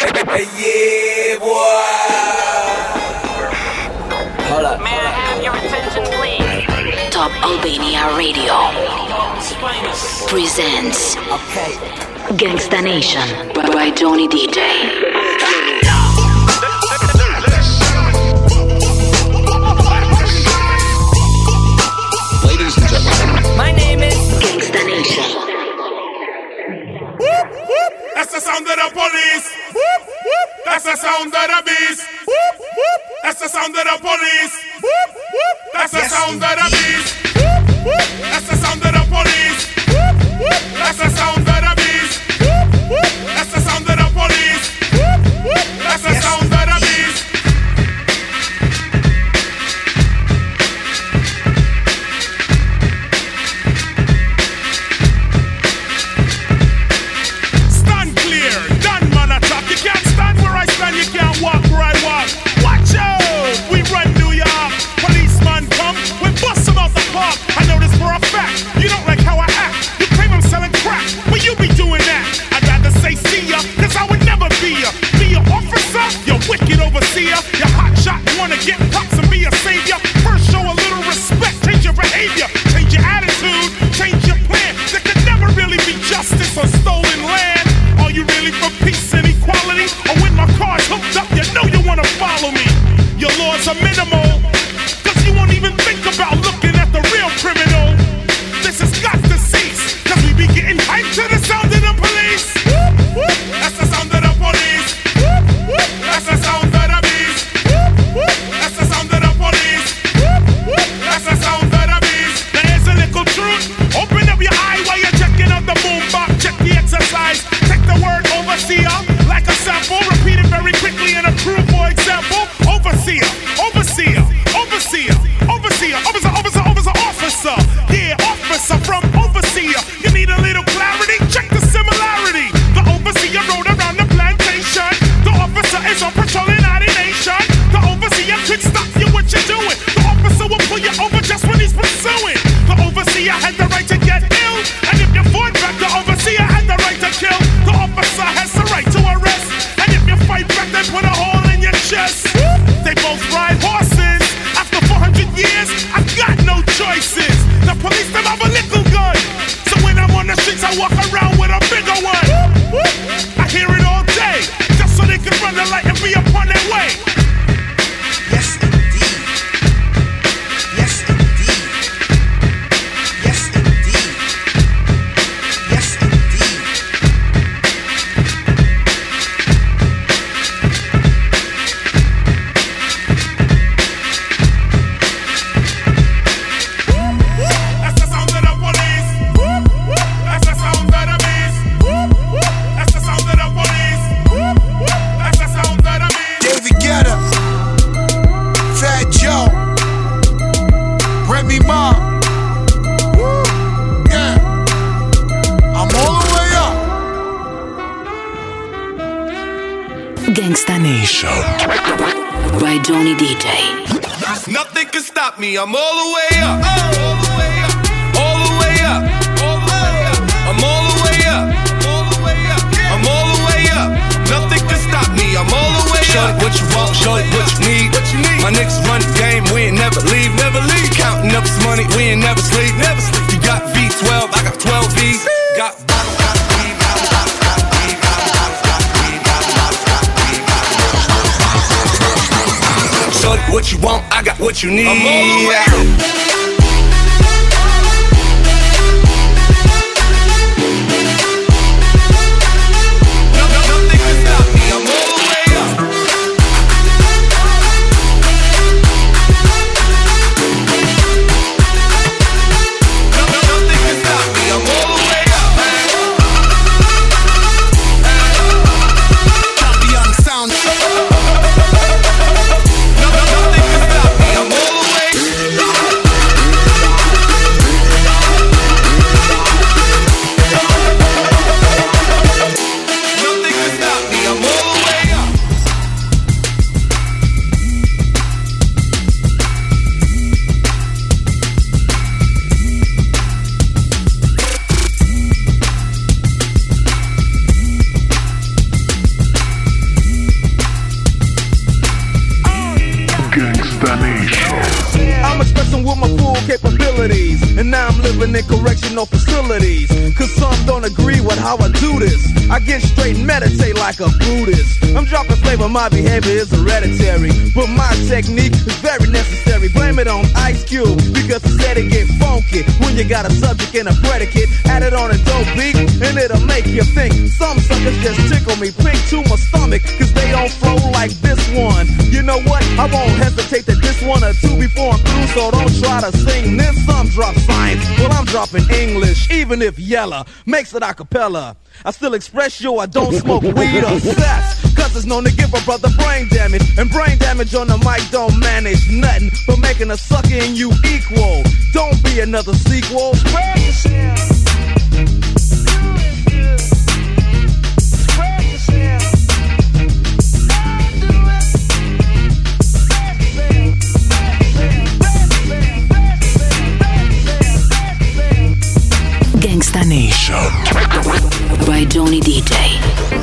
yeah, boy. Hold up. May I have your attention, please? Top Albania Radio presents. Gangsta Nation. That's the sound that I want. That's the sound of the beast. Whoop, whoop. That's the sound of the police. Whoop, whoop. That's the yes, sound of the beast. wicked overseer. Your hot shot wanna get props and be a savior. First, show a little respect, change your behavior, change your attitude, change your plan. There could never really be justice or stolen. me. I'm all the way up. All the way up. All the way up. I'm all the way up. I'm all the way up. Nothing can stop me. I'm all the way up. Shorty, what you want? show Shorty, what you need? My niggas run the game. We ain't never leave. you need. And now I'm even in correctional facilities. Cause some don't agree with how I do this. I get straight and meditate like a Buddhist. I'm dropping flavor, my behavior is hereditary. But my technique is very necessary. Blame it on Ice Cube, because he said it get funky. When you got a subject and a predicate, add it on a dope beat, and it'll make you think. Some suckers just tickle me pink to my stomach, cause they don't flow like this one. You know what? I won't hesitate to diss one or two before I'm through, so don't try to sing this. Some drop science, well, I'm dropping English, even if Yella makes it a cappella. I still express yo, I don't smoke weed or sex. Cause it's known to give a brother brain damage. And brain damage on the mic don't manage nothing but making a sucker in you equal. Don't be another sequel. Spread. By Johnny DJ.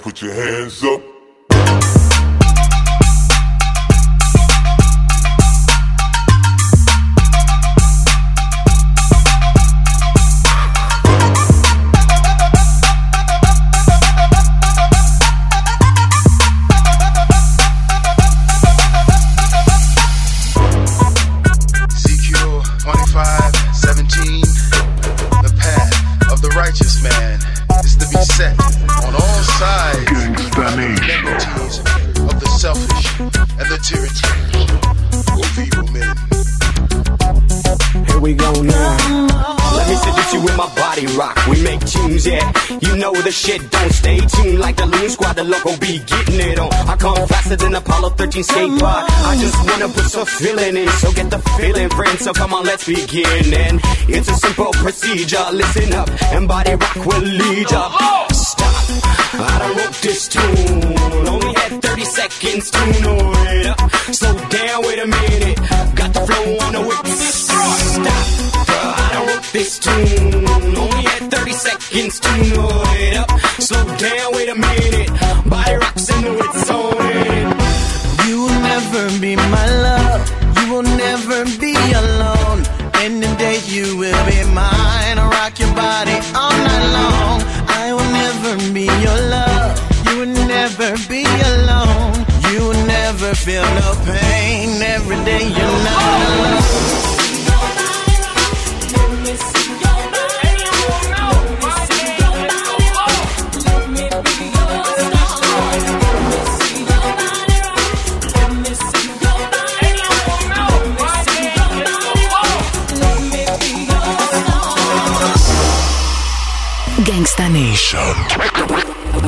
Put your hands up. And the tyranny of evil men. Here we go now. Let me seduce you with my body rock. We make tunes, yeah. You know the shit don't stay tuned like the Loon Squad. The local be getting it on. I come faster than Apollo 13 skate pod. I just wanna put some feeling in, so get the feeling, friend. So come on, let's begin. And it's a simple procedure. Listen up, and body rock will lead ya. I wrote this tune. Only had 30 seconds to know it. Slow down, wait a minute. Got the flow on the whip. Stop. I wrote this tune. Only had 30 seconds to know it up. Slow down, wait a minute. Body rocks and it's on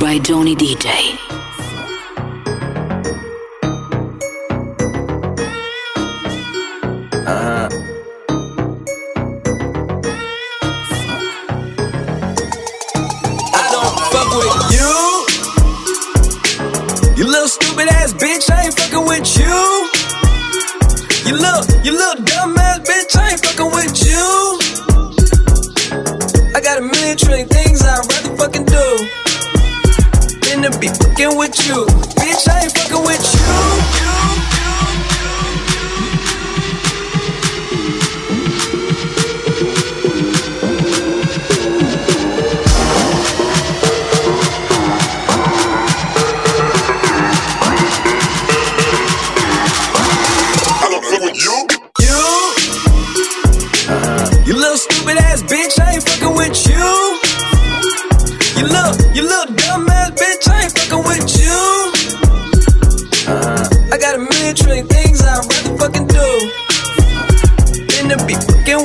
By Johnny DJ. With you. Bitch, I ain't fucking with you.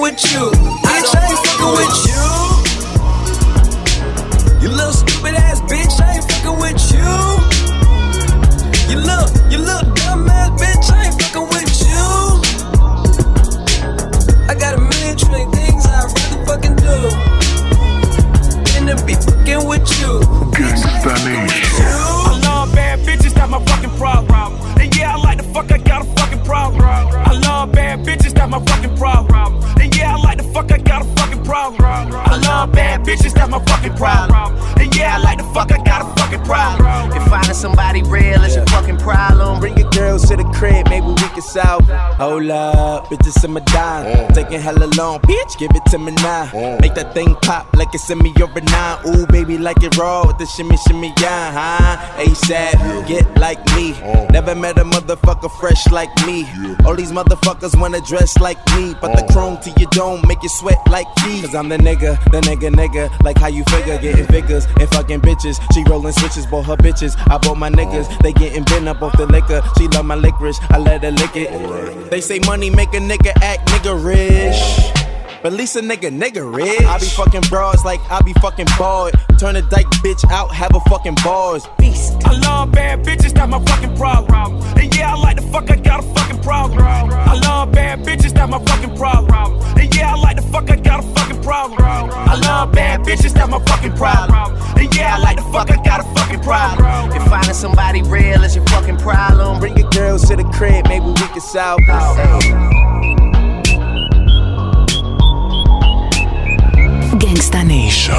With you. Bitch, I ain't fucking with you. Fuck, I got a fucking problem. I love bad bitches, that's my fucking problem. And yeah, I like the fuck, I problem. If finding somebody real is your fucking problem, Bring your girls to the crib, maybe we can solve. it. Hold up, bitches in my dime. Mm. Taking hella long, bitch, give it to me now. Mm. Make that thing pop like it's in me over nine. Ooh, baby, like it raw with the shimmy, shimmy, yeah, huh? ASAP, get like me. Mm. Never met a motherfucker fresh like me. All these motherfuckers wanna dress like me. But the chrome to your dome make you sweat like me. Cause I'm the nigga, the nigga, nigga. Like how you figure, getting figures and fucking bitches. She rolling switches, bought her bitches. I bought my niggas, they getting bent up off the liquor. She love my licorice, I let her lick it. They say money make a nigga act nigga rich. But at least a nigga, nigga rich. I be fucking broads like I be fucking bored. Turn a dyke bitch out, have a fucking bars. Beast. I love bad bitches, that's my fucking problem. And yeah, I like the fuck, I got a fucking problem. I love bad bitches, that's my fucking problem. And yeah, I like the fuck, I got a fucking problem. I love bad bitches, that's my fucking problem. And yeah, I like the fuck, I got a fucking problem. if finding somebody real is your fucking problem, Bring your girls to the crib, maybe we can solve it. Gangsta Nation.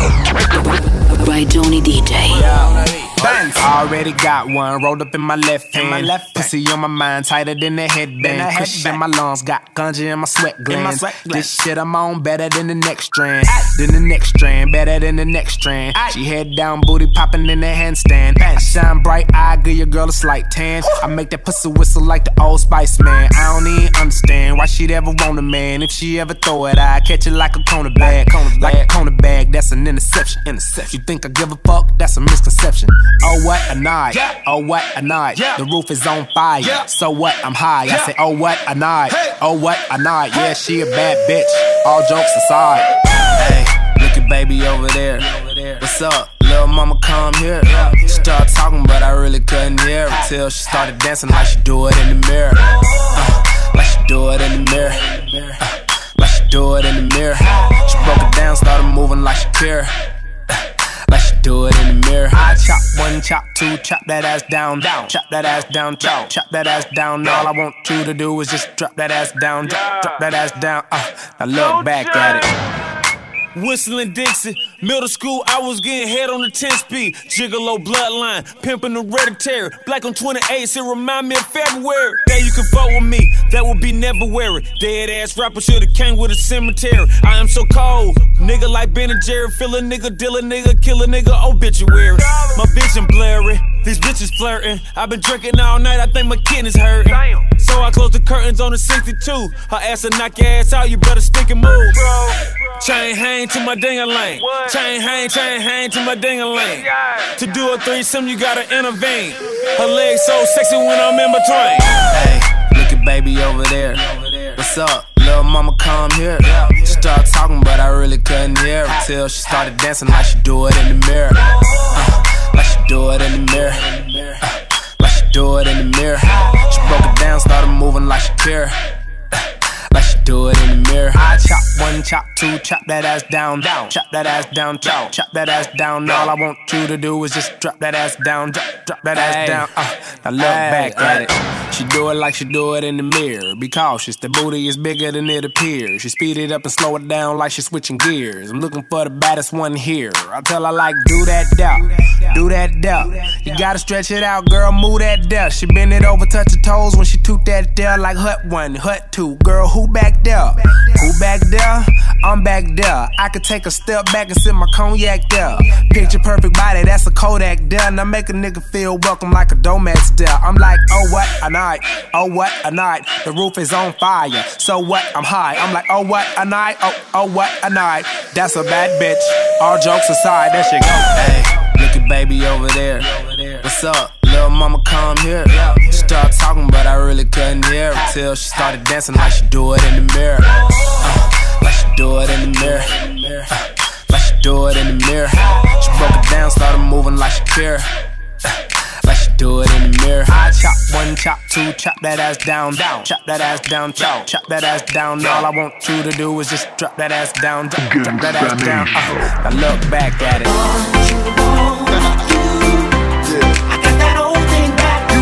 By Johnny DJ. Banks. Already got one rolled up in my left hand. my left Pussy on my mind, tighter than a headband. Cushion in my lungs, got ganja in my sweat glands. This shit I'm on better than the next strand. Than the next strand, better than the next strand. She head down, booty popping in the handstand. I shine bright, I give your girl a slight tan. I make that pussy whistle like the old Spice Man. I don't even understand why she'd ever want a man. If she ever throw it, I catch it like a cornerback. Like a cornerback, that's an interception. Interception. You think I give a fuck? That's a misconception. Oh what a night. Oh what a night. The roof is on fire. So what? I'm high. I say, oh what a night. Oh what a night. Yeah, she a bad bitch. All jokes aside. Hey, look at baby over there. What's up? Little mama come here. She started talking, but I really couldn't hear her till she started dancing like she do it in the mirror. Uh, like she do it in the mirror. Uh, like she do it in the mirror. She broke it down, started moving like she care. Do it in the mirror. I chop one, chop two, chop that ass down, down, chop that ass down, chop, chop that ass down. All I want you to do is just drop that ass down, drop, drop that ass down. Uh, now look back at it. Whistling Dixie, middle school, I was getting head on the 10 speed. Gigolo bloodline, pimping hereditary. Black on 28, it remind me of February. There you can vote with me, that would be never weary. Dead ass rapper should've came with a cemetery. I am so cold, nigga like Ben and Jerry. Fill a nigga, deal a nigga, kill a nigga, obituary. My and blurry, these bitches flirting. I've been drinking all night, I think my kidneys hurting. So I close the curtains on the 62. Her ass will knock your ass out, you better stick and move. Bro. Chain hang to my ding-a-ling. Chain hang, chain hang to my ding-a-ling. To do a threesome, you gotta intervene. Her legs so sexy when I'm in between. Hey, look at baby over there. What's up? Little mama come here. She started talking, but I really couldn't hear her till she started dancing like she do it in the mirror. Uh, like she do it in the mirror. Do it in the mirror. She broke it down, started moving like she care. Like she do it in the mirror. I chop one, chop two, chop that ass down, down, chop that ass down, chop, chop that ass down. All I want you to do is just drop that ass down, drop, drop that ass down. Uh, now look back at it. She do it like she do it in the mirror. Be cautious, the booty is bigger than it appears. She speed it up and slow it down like she switching gears. I'm looking for the baddest one here. I tell her like, do that doubt, do that doubt. You gotta stretch it out, girl, move that doubt. She bend it over, touch her toes when she toot that there like hut one, hut two. Girl, who back there? Who back there? I'm back there. I could take a step back and sip my cognac there. Picture perfect body, that's a Kodak there. Now make a nigga feel welcome like a Domex there. I'm like, oh what a night, oh what a night. The roof is on fire, so what? I'm high. I'm like, oh what a night, oh oh what a night. That's a bad bitch. All jokes aside, that shit go. Hey, baby over there. What's up? Little mama come here. She started talking, but I really couldn't hear her till she started dancing like she do it in the mirror. Uh, like do it in the mirror. Uh, like she do it in the mirror. She broke it down, started moving like Shakira. Uh, like she do it in the mirror. I chop one, chop two, chop that ass down, down, chop that ass down, chop, chop that ass down. All I want you to do is just drop that ass down, drop, drop that ass down. Uh, now look back at it.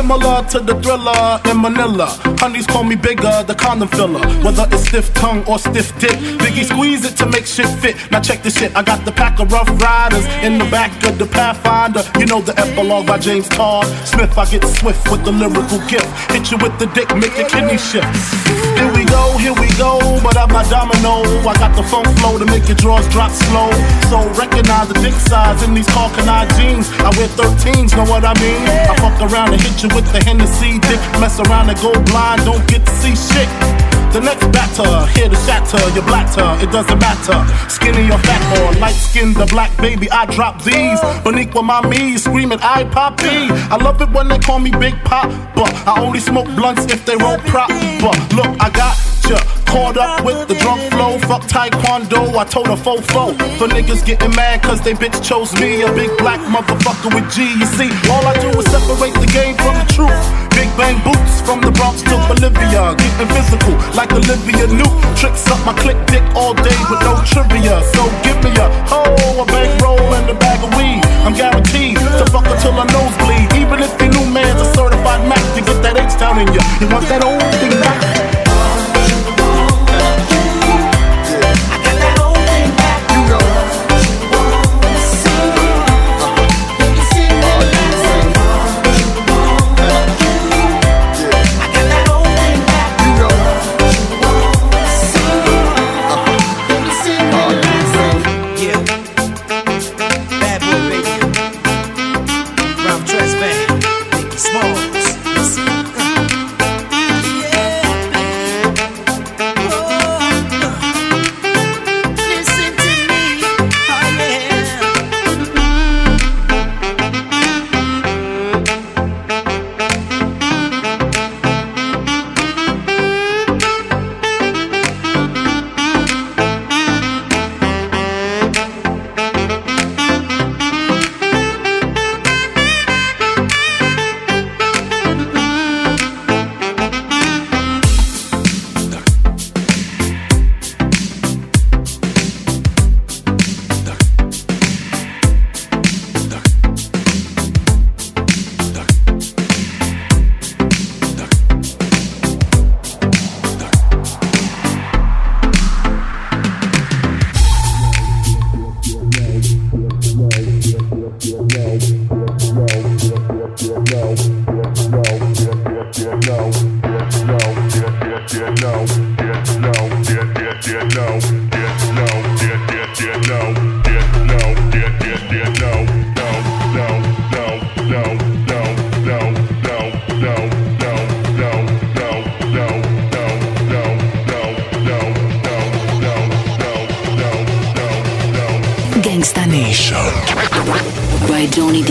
Similar to the thriller in Manila. Honeys call me bigger, the condom filler. Whether it's stiff tongue or stiff dick, Biggie squeeze it to make shit fit. Now check this shit, I got the pack of rough riders in the back of the Pathfinder. You know the epilogue by James Todd Smith. I get swift with the lyrical gift. Hit you with the dick, make your kidney shift. Go, here we go, but I'm not domino. I got the funk flow to make your drawers drop slow. So recognize the dick size in these Karl Kani jeans. I wear 13s, know what I mean? I fuck around and hit you with the Hennessy dick. Mess around and go blind, don't get to see shit. The next batter, here to shatter your blatter, it doesn't matter. Skinny or fat or light skinned, the black baby, I drop these. Beneath with my me, screaming, I poppy. I love it when they call me Big Pop, but I only smoke blunts if they roll prop. But look, I got ya. Caught up with the drunk flow, fuck taekwondo, I told a fofo. For niggas getting mad cause they bitch chose me, a big black motherfucker with G. You see, all I do is separate the game from the truth. Big bang boots from the Bronx to Bolivia, getting physical like Olivia Newt. Tricks up my click dick all day with no trivia. So give me a hoe, a bankroll, and a bag of weed. I'm guaranteed to fuck until I nosebleed. Even if your new man's a certified Mac, you get that H down in you. You want that old thing back? By Johnny